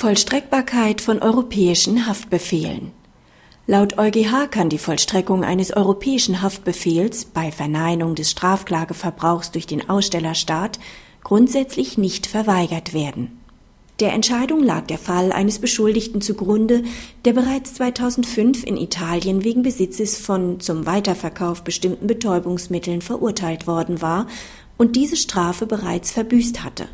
Vollstreckbarkeit von europäischen Haftbefehlen. Laut EuGH kann die Vollstreckung eines europäischen Haftbefehls bei Verneinung des Strafklageverbrauchs durch den Ausstellerstaat grundsätzlich nicht verweigert werden. Der Entscheidung lag der Fall eines Beschuldigten zugrunde, der bereits 2005 in Italien wegen Besitzes von zum Weiterverkauf bestimmten Betäubungsmitteln verurteilt worden war und diese Strafe bereits verbüßt hatte.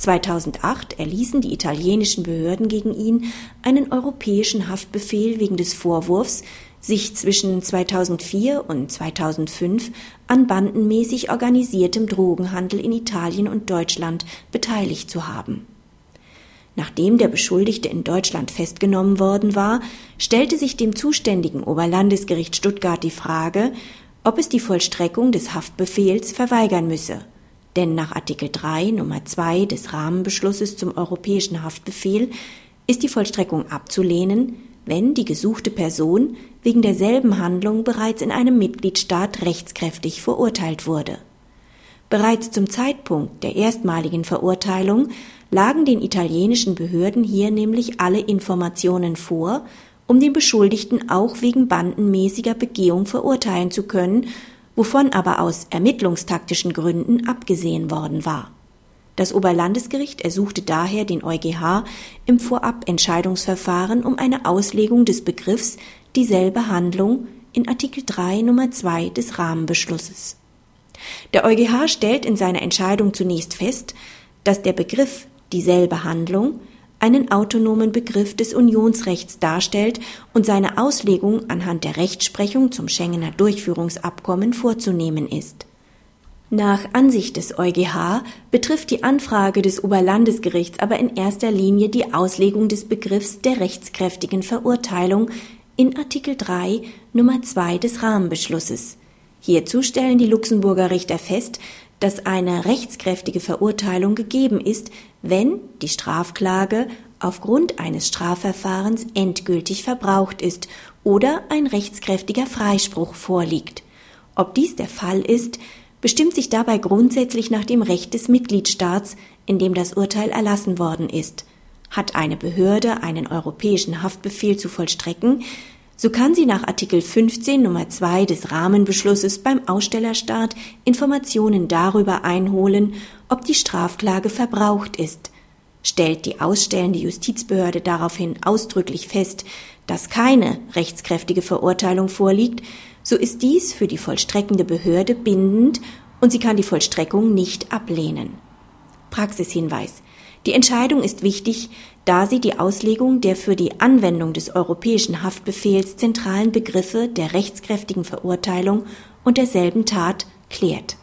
2008 erließen die italienischen Behörden gegen ihn einen europäischen Haftbefehl wegen des Vorwurfs, sich zwischen 2004 und 2005 an bandenmäßig organisiertem Drogenhandel in Italien und Deutschland beteiligt zu haben. Nachdem der Beschuldigte in Deutschland festgenommen worden war, stellte sich dem zuständigen Oberlandesgericht Stuttgart die Frage, ob es die Vollstreckung des Haftbefehls verweigern müsse denn nach Artikel 3 Nummer 2 des Rahmenbeschlusses zum europäischen Haftbefehl ist die Vollstreckung abzulehnen, wenn die gesuchte Person wegen derselben Handlung bereits in einem Mitgliedstaat rechtskräftig verurteilt wurde. Bereits zum Zeitpunkt der erstmaligen Verurteilung lagen den italienischen Behörden hier nämlich alle Informationen vor, um den Beschuldigten auch wegen bandenmäßiger Begehung verurteilen zu können wovon aber aus ermittlungstaktischen Gründen abgesehen worden war. Das Oberlandesgericht ersuchte daher den EuGH im Vorabentscheidungsverfahren um eine Auslegung des Begriffs dieselbe Handlung in Artikel 3 Nummer 2 des Rahmenbeschlusses. Der EuGH stellt in seiner Entscheidung zunächst fest, dass der Begriff dieselbe Handlung einen autonomen Begriff des Unionsrechts darstellt und seine Auslegung anhand der Rechtsprechung zum Schengener Durchführungsabkommen vorzunehmen ist. Nach Ansicht des EuGH betrifft die Anfrage des Oberlandesgerichts aber in erster Linie die Auslegung des Begriffs der rechtskräftigen Verurteilung in Artikel 3 Nummer 2 des Rahmenbeschlusses. Hierzu stellen die Luxemburger Richter fest, dass eine rechtskräftige Verurteilung gegeben ist, wenn die Strafklage aufgrund eines Strafverfahrens endgültig verbraucht ist oder ein rechtskräftiger Freispruch vorliegt. Ob dies der Fall ist, bestimmt sich dabei grundsätzlich nach dem Recht des Mitgliedstaats, in dem das Urteil erlassen worden ist. Hat eine Behörde einen europäischen Haftbefehl zu vollstrecken, so kann sie nach Artikel 15 Nummer 2 des Rahmenbeschlusses beim Ausstellerstaat Informationen darüber einholen, ob die Strafklage verbraucht ist. Stellt die ausstellende Justizbehörde daraufhin ausdrücklich fest, dass keine rechtskräftige Verurteilung vorliegt, so ist dies für die vollstreckende Behörde bindend und sie kann die Vollstreckung nicht ablehnen. Praxishinweis. Die Entscheidung ist wichtig, da sie die Auslegung der für die Anwendung des europäischen Haftbefehls zentralen Begriffe der rechtskräftigen Verurteilung und derselben Tat klärt